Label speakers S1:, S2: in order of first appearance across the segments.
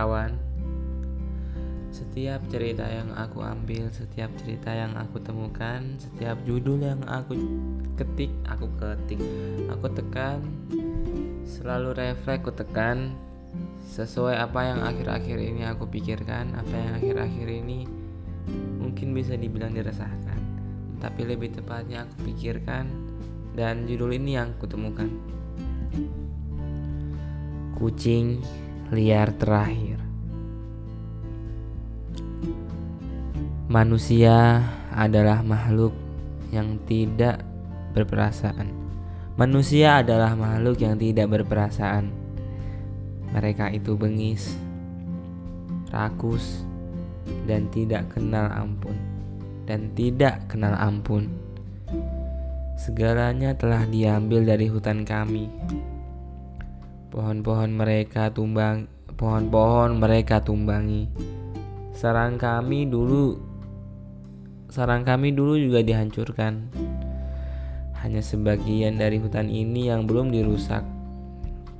S1: kawan. Setiap cerita yang aku ambil, setiap cerita yang aku temukan, setiap judul yang aku ketik, aku ketik, aku tekan, selalu refleks aku tekan sesuai apa yang akhir-akhir ini aku pikirkan, apa yang akhir-akhir ini mungkin bisa dibilang dirasakan, tapi lebih tepatnya aku pikirkan dan judul ini yang kutemukan. Kucing liar terakhir. Manusia adalah makhluk yang tidak berperasaan. Manusia adalah makhluk yang tidak berperasaan. Mereka itu bengis, rakus, dan tidak kenal ampun. Dan tidak kenal ampun. Segalanya telah diambil dari hutan kami. Pohon-pohon mereka tumbang, pohon-pohon mereka tumbangi. Sarang kami dulu sarang kami dulu juga dihancurkan. Hanya sebagian dari hutan ini yang belum dirusak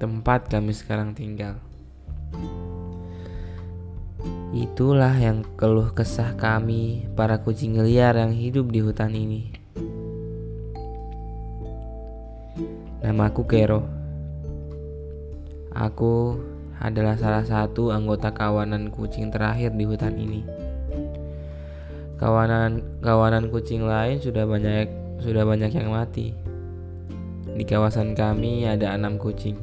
S1: tempat kami sekarang tinggal. Itulah yang keluh kesah kami, para kucing liar yang hidup di hutan ini. Namaku Kero. Aku adalah salah satu anggota kawanan kucing terakhir di hutan ini. Kawanan kawanan kucing lain sudah banyak sudah banyak yang mati. Di kawasan kami ada enam kucing.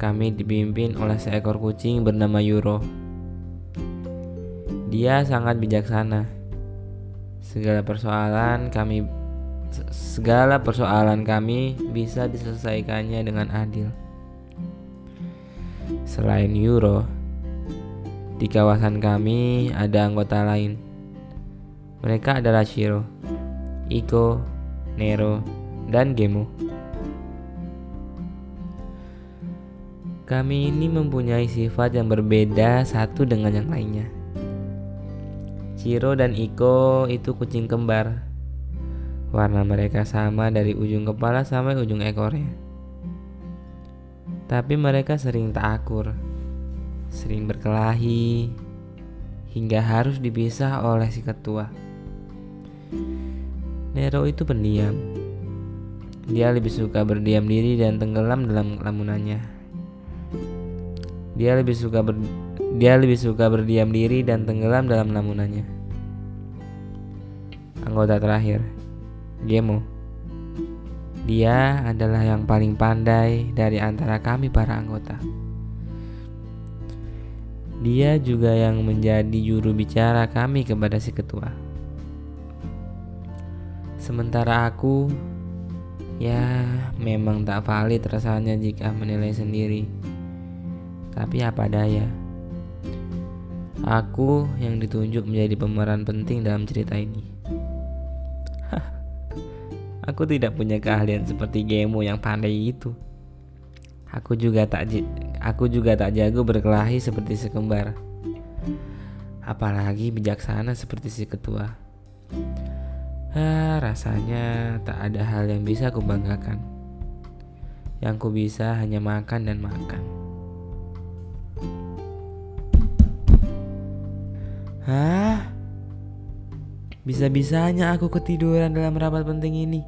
S1: Kami dipimpin oleh seekor kucing bernama Yuro. Dia sangat bijaksana. Segala persoalan kami segala persoalan kami bisa diselesaikannya dengan adil. Selain Yuro, di kawasan kami ada anggota lain. Mereka adalah Shiro, Iko, Nero, dan Gemo. Kami ini mempunyai sifat yang berbeda satu dengan yang lainnya. Ciro dan Iko itu kucing kembar. Warna mereka sama dari ujung kepala sampai ujung ekornya. Tapi mereka sering tak akur, sering berkelahi, hingga harus dipisah oleh si ketua. Nero itu pendiam. Dia lebih suka berdiam diri dan tenggelam dalam lamunannya. Dia lebih suka ber, dia lebih suka berdiam diri dan tenggelam dalam lamunannya. Anggota terakhir, Gemo. Dia adalah yang paling pandai dari antara kami para anggota. Dia juga yang menjadi juru bicara kami kepada si ketua. Sementara aku, ya memang tak valid rasanya jika menilai sendiri tapi apa daya, aku yang ditunjuk menjadi pemeran penting dalam cerita ini. aku tidak punya keahlian seperti Gemo yang pandai itu. Aku juga tak aku juga tak jago berkelahi seperti si kembar. Apalagi bijaksana seperti si ketua. Ah, rasanya tak ada hal yang bisa kubanggakan. Yang ku bisa hanya makan dan makan. Hah? Bisa-bisanya aku ketiduran dalam rapat penting ini.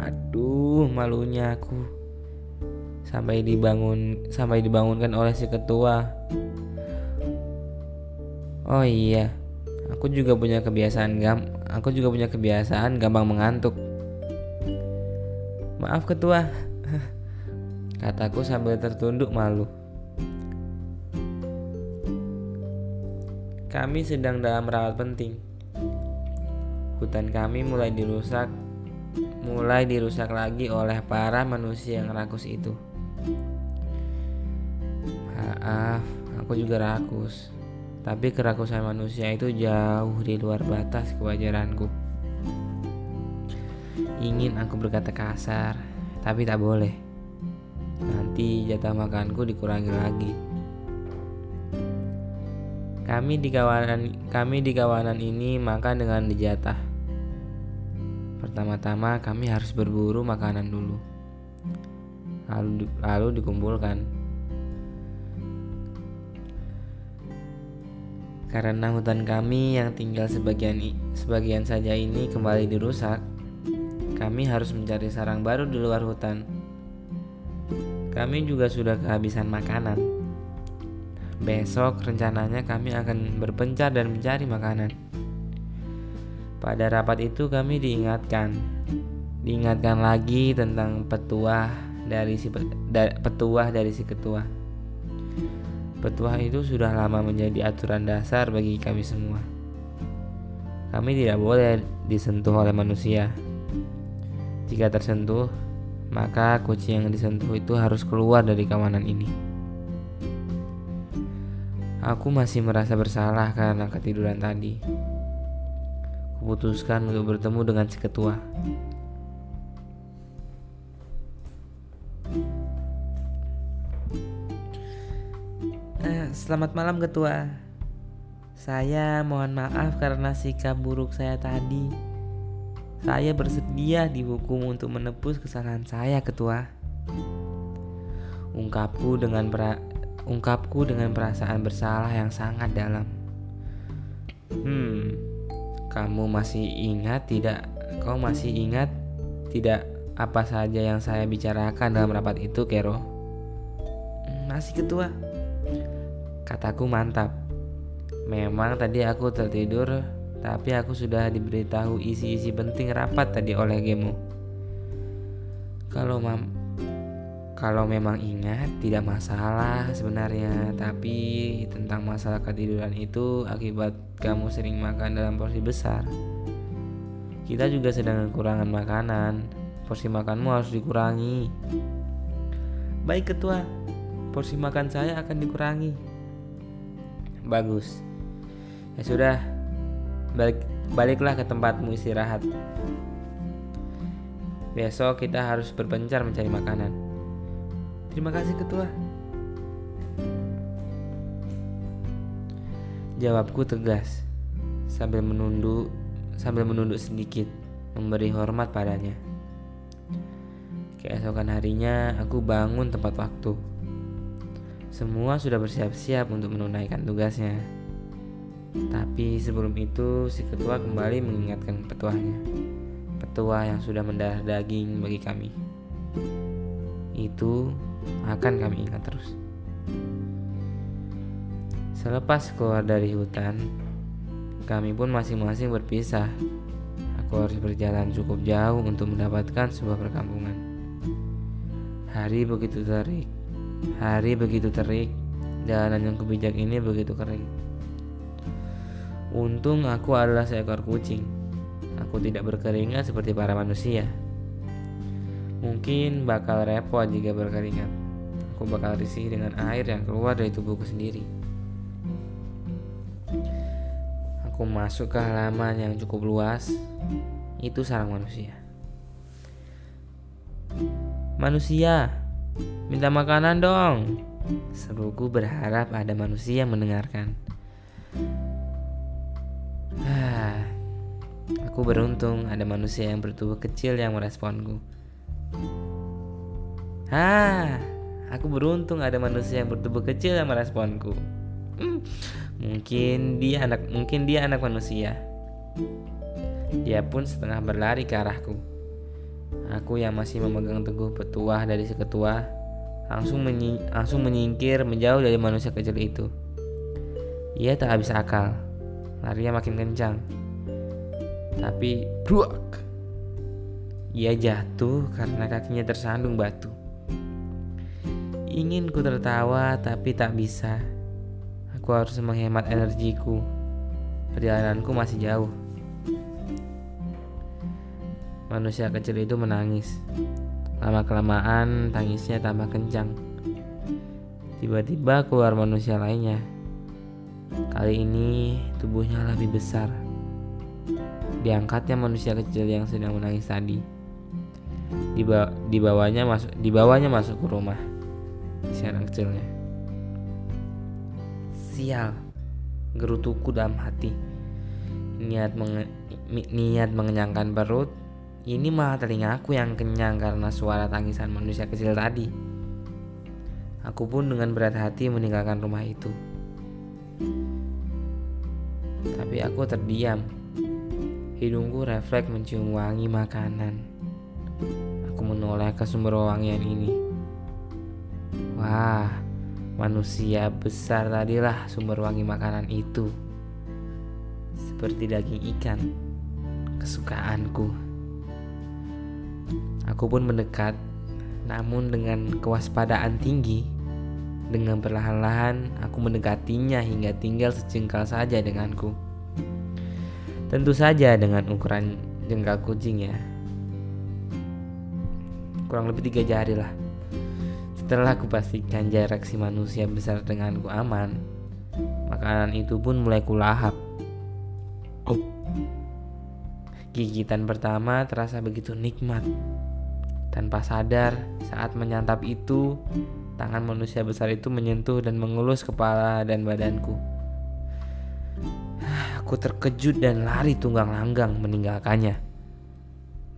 S1: Aduh, malunya aku. Sampai dibangun sampai dibangunkan oleh si ketua. Oh iya, aku juga punya kebiasaan gam aku juga punya kebiasaan gampang mengantuk. Maaf ketua. Kataku sambil tertunduk malu. Kami sedang dalam rawat penting. Hutan kami mulai dirusak, mulai dirusak lagi oleh para manusia yang rakus itu. Maaf, aku juga rakus. Tapi kerakusan manusia itu jauh di luar batas kewajaranku. Ingin aku berkata kasar, tapi tak boleh. Nanti jatah makanku dikurangi lagi. Kami di kawanan kami di kawanan ini makan dengan dijatah. Pertama-tama kami harus berburu makanan dulu. Lalu lalu dikumpulkan. Karena hutan kami yang tinggal sebagian sebagian saja ini kembali dirusak, kami harus mencari sarang baru di luar hutan. Kami juga sudah kehabisan makanan. Besok rencananya kami akan berpencar dan mencari makanan. Pada rapat itu kami diingatkan, diingatkan lagi tentang petuah dari si petuah dari si ketua. Petuah itu sudah lama menjadi aturan dasar bagi kami semua. Kami tidak boleh disentuh oleh manusia. Jika tersentuh, maka kucing yang disentuh itu harus keluar dari kawanan ini. Aku masih merasa bersalah karena ketiduran tadi. Kuputuskan untuk bertemu dengan si ketua. Selamat malam ketua. Saya mohon maaf karena sikap buruk saya tadi. Saya bersedia dihukum untuk menebus kesalahan saya ketua. Ungkapku dengan pra, ungkapku dengan perasaan bersalah yang sangat dalam. Hmm Kamu masih ingat tidak? Kau masih ingat tidak apa saja yang saya bicarakan dalam rapat itu Kero? Hmm, Masih ketua Kataku mantap. Memang tadi aku tertidur, tapi aku sudah diberitahu isi-isi penting rapat tadi oleh Gemo. Kalau mam kalau memang ingat tidak masalah sebenarnya, tapi tentang masalah ketiduran itu akibat kamu sering makan dalam porsi besar. Kita juga sedang kekurangan makanan. Porsi makanmu harus dikurangi. Baik ketua, porsi makan saya akan dikurangi bagus. Ya sudah. Balik baliklah ke tempatmu istirahat. Besok kita harus berpencar mencari makanan. Terima kasih ketua. Jawabku tegas. Sambil menunduk sambil menunduk sedikit memberi hormat padanya. Keesokan harinya aku bangun tepat waktu semua sudah bersiap-siap untuk menunaikan tugasnya. Tapi sebelum itu si ketua kembali mengingatkan petuahnya. Petua yang sudah mendarah daging bagi kami. Itu akan kami ingat terus. Selepas keluar dari hutan, kami pun masing-masing berpisah. Aku harus berjalan cukup jauh untuk mendapatkan sebuah perkampungan. Hari begitu terik, Hari begitu terik, jalanan yang kubijak ini begitu kering. Untung aku adalah seekor kucing. Aku tidak berkeringat seperti para manusia. Mungkin bakal repot jika berkeringat. Aku bakal risih dengan air yang keluar dari tubuhku sendiri. Aku masuk ke halaman yang cukup luas. Itu sarang manusia. Manusia, Minta makanan dong. Seruku berharap ada manusia yang mendengarkan. Ah, aku beruntung ada manusia yang bertubuh kecil yang meresponku. Ah, aku beruntung ada manusia yang bertubuh kecil yang meresponku. Hmm, mungkin dia anak mungkin dia anak manusia. Dia pun setengah berlari ke arahku. Aku yang masih memegang teguh petuah dari si ketua langsung, menyi langsung menyingkir menjauh dari manusia kecil itu. Ia tak habis akal, larinya makin kencang. Tapi bruak, ia jatuh karena kakinya tersandung batu. Ingin ku tertawa tapi tak bisa. Aku harus menghemat energiku. Perjalananku masih jauh. Manusia kecil itu menangis. Lama-kelamaan tangisnya tambah kencang. Tiba-tiba keluar manusia lainnya. Kali ini tubuhnya lebih besar. Diangkatnya manusia kecil yang sedang menangis tadi. Diba dibawanya masuk dibawanya masuk ke rumah si anak kecilnya. Sial, gerutuku dalam hati. Niat menge niat mengenyangkan perut ini malah telingaku yang kenyang karena suara tangisan manusia kecil tadi. Aku pun dengan berat hati meninggalkan rumah itu. Tapi aku terdiam. Hidungku refleks mencium wangi makanan. Aku menoleh ke sumber wangian ini. Wah, manusia besar tadilah sumber wangi makanan itu. Seperti daging ikan, kesukaanku. Aku pun mendekat, namun dengan kewaspadaan tinggi. Dengan perlahan-lahan aku mendekatinya hingga tinggal sejengkal saja denganku. Tentu saja dengan ukuran jengkal kucing ya. Kurang lebih tiga jari lah. Setelah aku pastikan jarak si manusia besar denganku aman, makanan itu pun mulai kulahap. Oh. Gigitan pertama terasa begitu nikmat. Tanpa sadar, saat menyantap itu, tangan manusia besar itu menyentuh dan mengelus kepala dan badanku. Aku terkejut dan lari tunggang langgang meninggalkannya.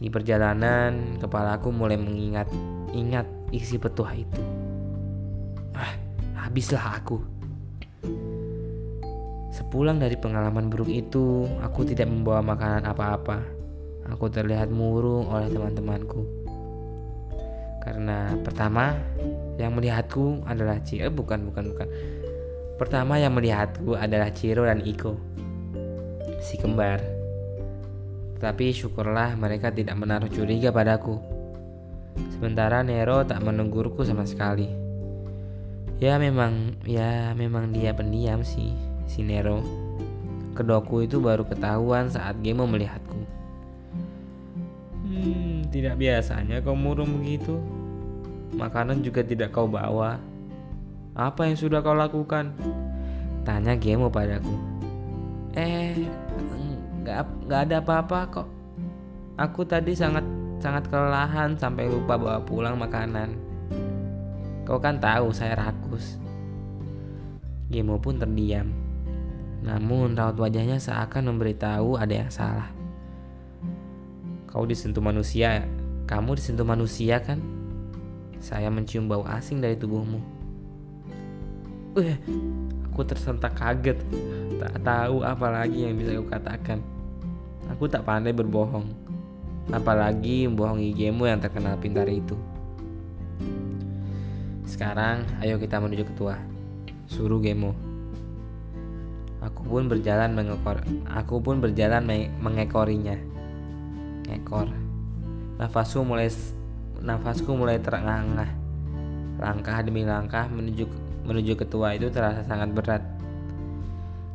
S1: Di perjalanan, kepalaku mulai mengingat ingat isi petuah itu. Ah, habislah aku. Sepulang dari pengalaman buruk itu, aku tidak membawa makanan apa-apa. Aku terlihat murung oleh teman-temanku. Karena pertama, yang melihatku adalah Ciro, eh, bukan bukan bukan. Pertama yang melihatku adalah Ciro dan Iko, si kembar. Tapi syukurlah mereka tidak menaruh curiga padaku. Sementara Nero tak menegurku sama sekali. Ya memang, ya memang dia pendiam sih, si Nero. Kedoku itu baru ketahuan saat Gemo melihatku. Tidak biasanya kau murung begitu. Makanan juga tidak kau bawa. Apa yang sudah kau lakukan? Tanya Gemo padaku. Eh, nggak nggak ada apa-apa kok. Aku tadi sangat sangat kelelahan sampai lupa bawa pulang makanan. Kau kan tahu saya rakus. Gemo pun terdiam. Namun raut wajahnya seakan memberitahu ada yang salah. Kau disentuh manusia, kamu disentuh manusia kan? Saya mencium bau asing dari tubuhmu. Uh, aku tersentak kaget. Tak tahu apa lagi yang bisa aku katakan. Aku tak pandai berbohong. Apalagi membohongi Gemo yang terkenal pintar itu. Sekarang ayo kita menuju ketua. Suruh Gemo. Aku pun berjalan mengekor. Aku pun berjalan mengekorinya. Ekor. Nafasku mulai nafasku mulai terengah-engah. Langkah demi langkah menuju menuju ketua itu terasa sangat berat.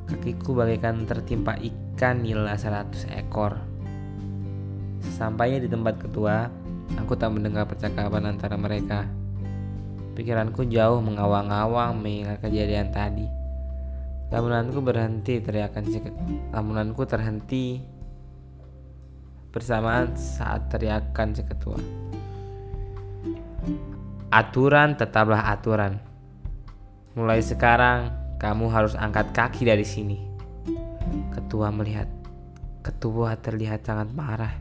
S1: Kakiku bagaikan tertimpa ikan nila 100 ekor. Sesampainya di tempat ketua, aku tak mendengar percakapan antara mereka. Pikiranku jauh mengawang-awang mengingat kejadian tadi. Lamunanku berhenti teriakan Lamunanku terhenti bersamaan saat teriakan si ketua. Aturan tetaplah aturan. Mulai sekarang kamu harus angkat kaki dari sini. Ketua melihat. Ketua terlihat sangat marah.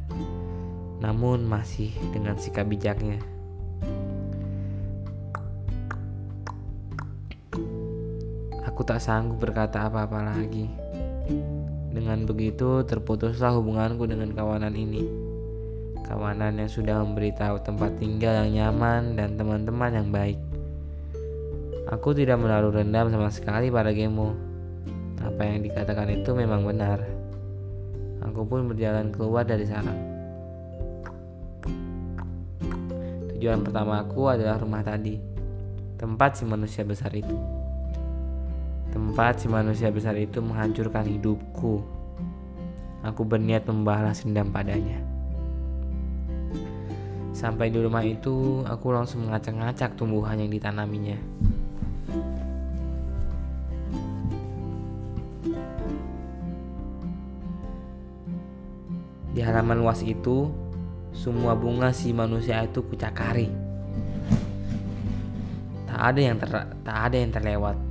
S1: Namun masih dengan sikap bijaknya. Aku tak sanggup berkata apa-apa lagi. Dengan begitu terputuslah hubunganku dengan kawanan ini. Kawanan yang sudah memberitahu tempat tinggal yang nyaman dan teman-teman yang baik. Aku tidak menaruh rendam sama sekali pada Gemo. Apa yang dikatakan itu memang benar. Aku pun berjalan keluar dari sana. Tujuan pertama aku adalah rumah tadi. Tempat si manusia besar itu. Tempat si manusia besar itu menghancurkan hidupku. Aku berniat membalas dendam padanya. Sampai di rumah itu, aku langsung mengacak-ngacak tumbuhan yang ditanaminya. Di halaman luas itu, semua bunga si manusia itu kucakari. Tak ada yang ter tak ada yang terlewat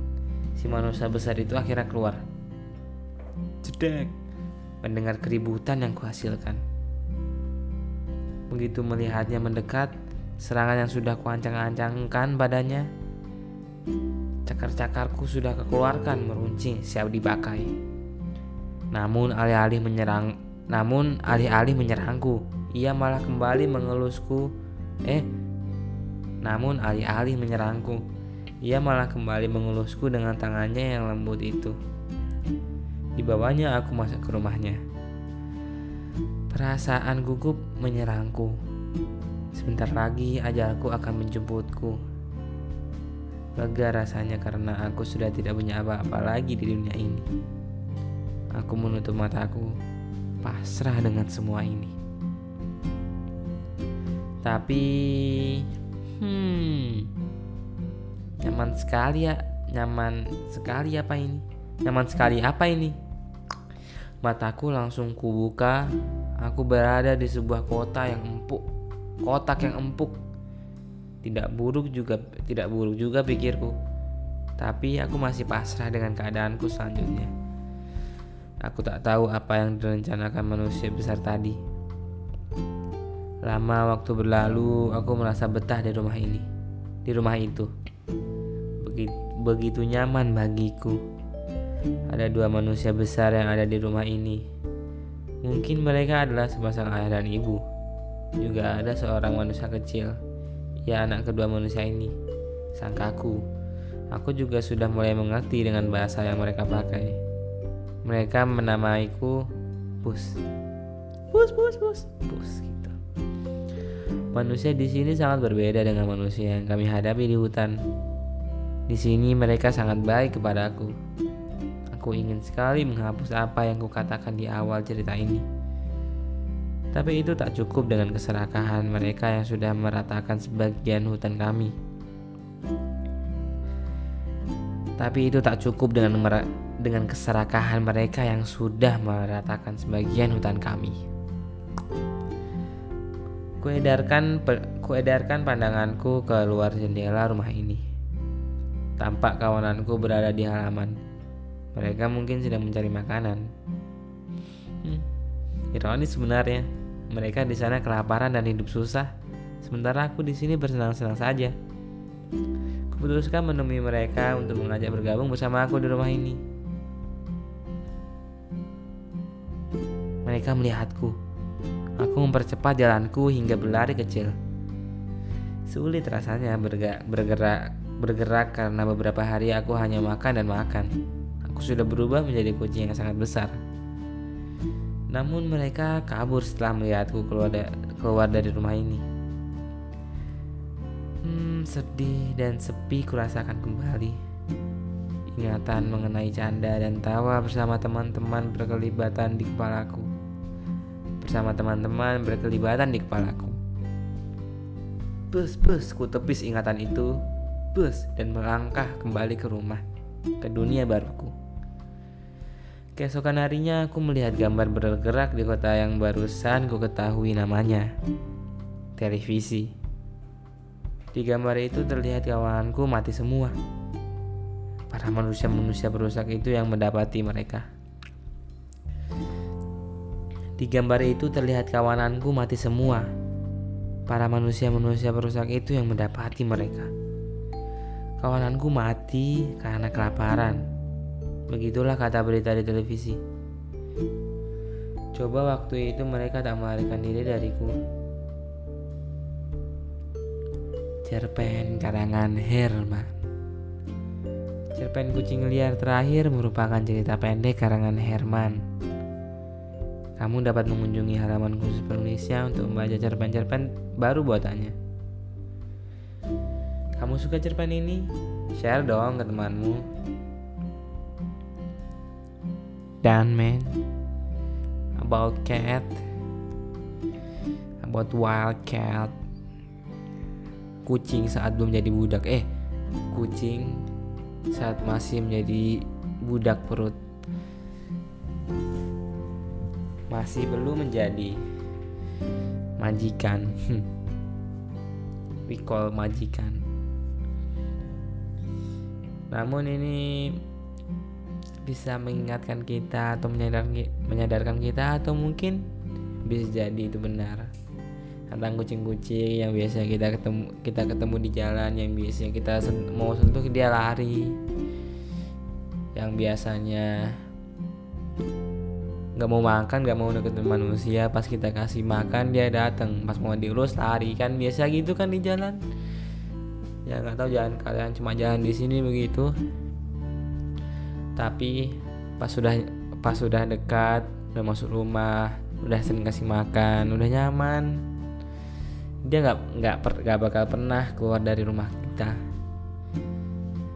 S1: si manusia besar itu akhirnya keluar. Jedek, mendengar keributan yang kuhasilkan. Begitu melihatnya mendekat, serangan yang sudah kuancang-ancangkan badannya, cakar-cakarku sudah kekeluarkan meruncing siap dipakai. Namun alih-alih menyerang namun alih-alih menyerangku, ia malah kembali mengelusku. Eh, namun alih-alih menyerangku, ia malah kembali mengelusku dengan tangannya yang lembut itu. Dibawanya aku masuk ke rumahnya. Perasaan gugup menyerangku. Sebentar lagi ajalku akan menjemputku. Lega rasanya karena aku sudah tidak punya apa-apa lagi di dunia ini. Aku menutup mataku, pasrah dengan semua ini. Tapi, hmm, nyaman sekali ya, nyaman sekali apa ini? Nyaman sekali apa ini? Mataku langsung kubuka, aku berada di sebuah kota yang empuk, kotak yang empuk tidak buruk juga tidak buruk juga pikirku. Tapi aku masih pasrah dengan keadaanku selanjutnya. Aku tak tahu apa yang direncanakan manusia besar tadi. Lama waktu berlalu, aku merasa betah di rumah ini, di rumah itu. Begitu, begitu nyaman bagiku. Ada dua manusia besar yang ada di rumah ini. Mungkin mereka adalah sepasang ayah dan ibu. Juga ada seorang manusia kecil ya anak kedua manusia ini. Sangkaku, aku juga sudah mulai mengerti dengan bahasa yang mereka pakai. Mereka menamaiku Pus. Pus, pus, pus, pus gitu. Manusia di sini sangat berbeda dengan manusia yang kami hadapi di hutan. Di sini mereka sangat baik kepadaku. Aku ingin sekali menghapus apa yang kukatakan di awal cerita ini. Tapi itu tak cukup dengan keserakahan mereka yang sudah meratakan sebagian hutan kami. Tapi itu tak cukup dengan dengan keserakahan mereka yang sudah meratakan sebagian hutan kami. Kuedarkan kuedarkan pandanganku ke luar jendela rumah ini. Tampak kawananku berada di halaman. Mereka mungkin sedang mencari makanan. Hmm, ironis sebenarnya. Mereka di sana kelaparan dan hidup susah, sementara aku di sini bersenang-senang saja. Kuputuskan menemui mereka untuk mengajak bergabung bersama aku di rumah ini. Mereka melihatku. Aku mempercepat jalanku hingga berlari kecil. Sulit rasanya bergerak, bergerak bergerak karena beberapa hari aku hanya makan dan makan. Aku sudah berubah menjadi kucing yang sangat besar. Namun mereka kabur setelah melihatku keluar, da keluar dari rumah ini. Hmm, sedih dan sepi kurasakan kembali. Ingatan mengenai canda dan tawa bersama teman-teman berkelibatan di kepalaku. Bersama teman-teman berkelibatan di kepalaku. Bus, bus, ku tepis ingatan itu. Bus, dan melangkah kembali ke rumah, ke dunia baruku. Keesokan harinya aku melihat gambar bergerak di kota yang barusan ku ketahui namanya. Televisi. Di gambar itu terlihat kawanku mati semua. Para manusia-manusia berusak itu yang mendapati mereka. Di gambar itu terlihat kawananku mati semua. Para manusia-manusia berusak itu yang mendapati mereka. Kawananku mati karena kelaparan Begitulah kata berita di televisi. Coba waktu itu mereka tak melarikan diri dariku. Cerpen karangan Herman. Cerpen kucing liar terakhir merupakan cerita pendek karangan Herman. Kamu dapat mengunjungi halaman khusus penulisnya untuk membaca cerpen-cerpen baru buatannya. Kamu suka cerpen ini? Share dong ke temanmu. Dan man about cat about wild cat kucing saat belum jadi budak eh kucing saat masih menjadi budak perut masih belum menjadi majikan. We call majikan. Namun ini bisa mengingatkan kita atau menyadarkan, kita atau mungkin bisa jadi itu benar. Tentang kucing-kucing yang biasa kita ketemu kita ketemu di jalan yang biasanya kita mau sentuh dia lari. Yang biasanya nggak mau makan nggak mau deketin manusia. Pas kita kasih makan dia datang pas mau diurus lari. Kan biasa gitu kan di jalan. Ya nggak tahu jalan kalian cuma jalan di sini begitu. Tapi pas sudah pas sudah dekat udah masuk rumah udah sering kasih makan udah nyaman. Dia nggak nggak nggak bakal pernah keluar dari rumah kita.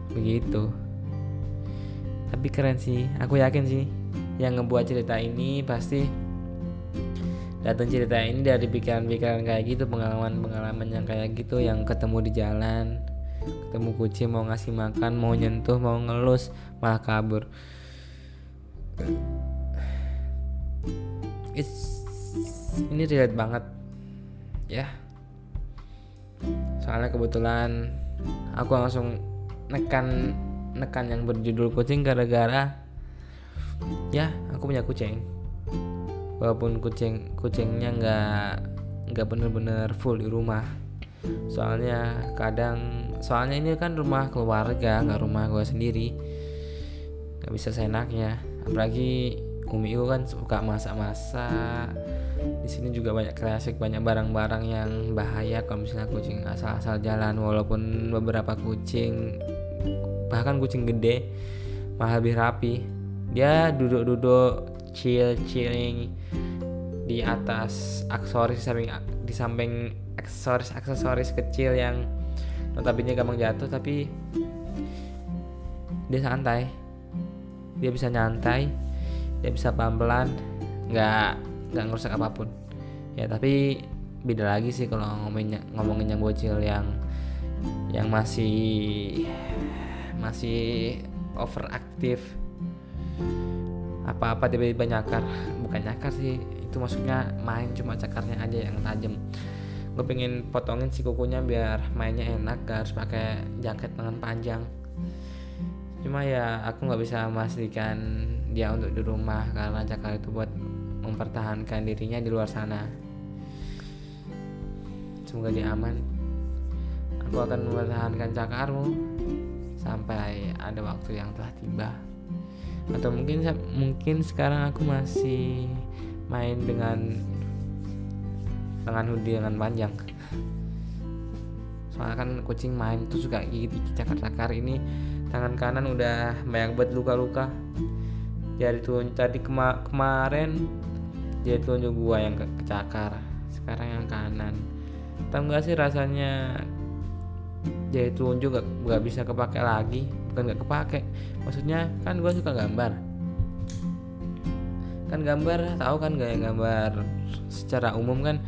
S1: Begitu. Tapi keren sih aku yakin sih yang ngebuat cerita ini pasti datang cerita ini dari pikiran-pikiran kayak gitu pengalaman-pengalaman yang kayak gitu yang ketemu di jalan ketemu kucing mau ngasih makan mau nyentuh mau ngelus malah kabur. It's, ini relate banget ya. Soalnya kebetulan aku langsung nekan nekan yang berjudul kucing gara-gara ya aku punya kucing. Walaupun kucing kucingnya nggak nggak bener-bener full di rumah. Soalnya kadang soalnya ini kan rumah keluarga nggak rumah gue sendiri. Nggak bisa seenaknya. Apalagi umi gue kan suka masak-masak. Di sini juga banyak klasik banyak barang-barang yang bahaya kalau misalnya kucing asal-asal jalan. Walaupun beberapa kucing bahkan kucing gede malah lebih rapi dia duduk-duduk chill chilling di atas aksesoris samping di samping aksesoris aksesoris kecil yang notabene gampang jatuh tapi dia santai. Dia bisa nyantai dia bisa pelan-pelan nggak nggak ngerusak apa pun. Ya tapi beda lagi sih kalau ngomongin ngomongin yang bocil yang yang masih masih overaktif apa-apa tiba-tiba nyakar. Bukan nyakar sih itu maksudnya main cuma cakarnya aja yang tajam. Gue pengen potongin si kukunya biar mainnya enak gak harus pakai jaket lengan panjang. Cuma ya aku nggak bisa memastikan dia untuk di rumah karena cakar itu buat mempertahankan dirinya di luar sana. Semoga dia aman. Aku akan mempertahankan cakarmu sampai ada waktu yang telah tiba atau mungkin mungkin sekarang aku masih main dengan dengan hoodie dengan panjang. Soalnya kan kucing main tuh suka gigit cakar-cakar ini tangan kanan udah banyak buat luka-luka. Jadi tuh tadi kema kemarin dia tunjuk gua yang ke kecakar sekarang yang kanan. Tahu gak sih rasanya? Jadi telunjuk gak, gak bisa kepake lagi bukan gak kepake. Maksudnya kan gue suka gambar. Kan gambar tahu kan gaya gambar secara umum kan?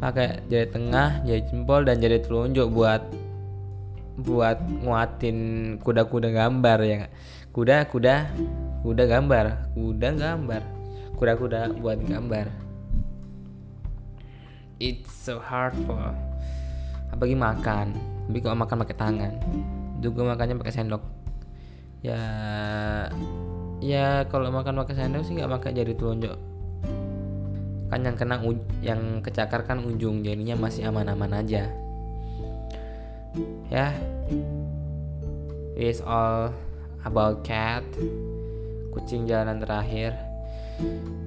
S1: Pakai jari tengah jari jempol dan jari telunjuk buat buat nguatin kuda-kuda gambar ya kuda kuda kuda gambar kuda gambar kuda-kuda buat gambar. It's so hard for apalagi makan? Tapi kalau makan pakai tangan juga makannya pakai sendok. Ya ya kalau makan pakai sendok sih nggak pakai jari telunjuk. Kan yang kena yang kecakar kan ujung jadinya masih aman-aman aja. Ya. It's all about cat. Kucing jalanan terakhir.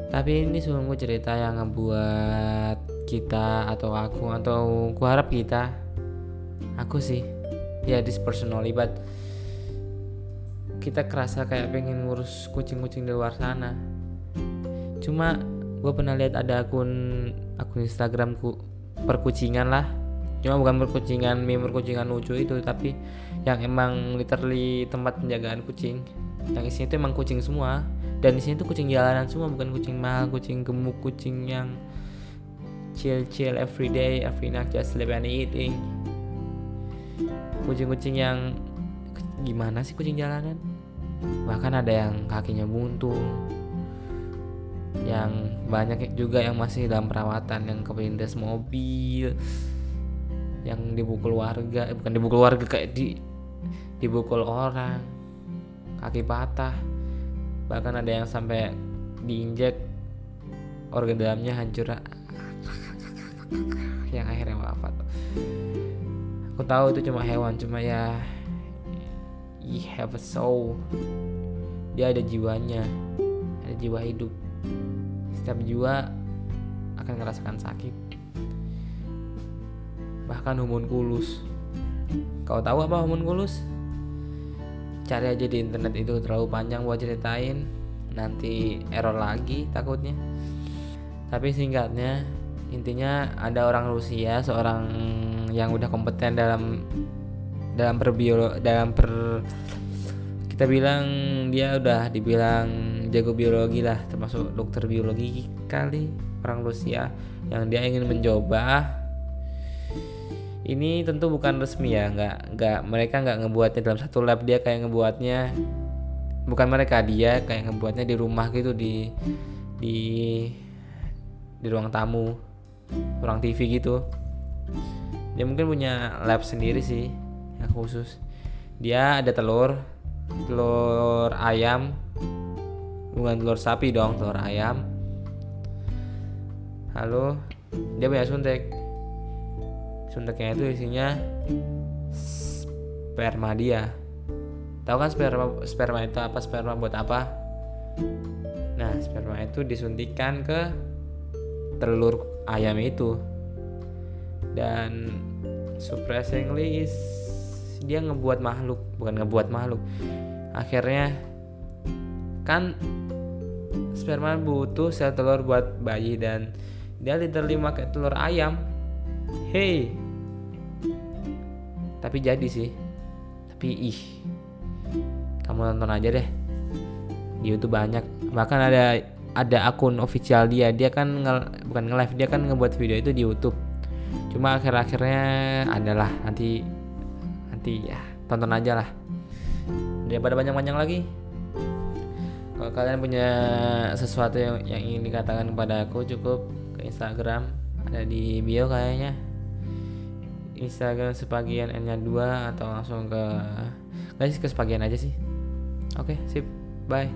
S1: Tapi ini sungguh cerita yang ngebuat kita atau aku atau ku harap kita aku sih ya this personally but kita kerasa kayak pengen ngurus kucing-kucing di luar sana. Cuma gue pernah lihat ada akun akun Instagramku perkucingan lah. Cuma bukan perkucingan meme perkucingan lucu itu tapi yang emang literally tempat penjagaan kucing. Yang isinya itu emang kucing semua. Dan di sini tuh kucing jalanan semua bukan kucing mahal kucing gemuk kucing yang chill chill every day every night just sleep and eating kucing-kucing yang gimana sih kucing jalanan? Bahkan ada yang kakinya buntung yang banyak juga yang masih dalam perawatan yang kepelindas mobil yang dibukul warga eh, bukan dibukul warga kayak di dibukul orang kaki patah. Bahkan ada yang sampai diinjek organ dalamnya hancur. Yang akhirnya wafat aku tahu itu cuma hewan cuma ya he have a soul. Dia ada jiwanya ada jiwa hidup. Setiap jiwa akan merasakan sakit. Bahkan homunculus kau tahu apa homunculus cari aja di internet itu terlalu panjang buat ceritain. Nanti error lagi takutnya. Tapi singkatnya intinya ada orang Rusia seorang yang udah kompeten dalam dalam perbiolo dalam per kita bilang dia udah dibilang jago biologi lah termasuk dokter biologi kali orang Rusia yang dia ingin mencoba. Ini tentu bukan resmi ya nggak nggak mereka nggak ngebuatnya dalam satu lab dia kayak ngebuatnya bukan mereka dia kayak ngebuatnya di rumah gitu di di di ruang tamu ruang TV gitu dia mungkin punya lab sendiri sih yang khusus. Dia ada telur telur ayam. Bukan telur sapi dong telur ayam. Halo dia punya suntik. Suntiknya itu isinya sperma dia. Tahu kan sperma sperma itu apa? Sperma buat apa? Nah sperma itu disuntikan ke telur ayam itu dan surprisingly is dia ngebuat makhluk bukan ngebuat makhluk. Akhirnya kan sperma butuh sel telur buat bayi dan dia literally pakai telur ayam. Hey. Tapi jadi sih. Tapi ih. Kamu nonton aja deh. Di YouTube banyak. Bahkan ada ada akun official dia. Dia kan nge, bukan nge live dia kan ngebuat video itu di YouTube cuma akhir-akhirnya adalah nanti nanti ya tonton aja lah. Daripada banyak-banyak lagi. Kalau kalian punya sesuatu yang, yang ingin dikatakan kepada aku cukup ke Instagram. Ada di bio kayaknya. Instagram sebagian N nya 2 atau langsung ke guys ke sebagian aja sih. Oke sip. Bye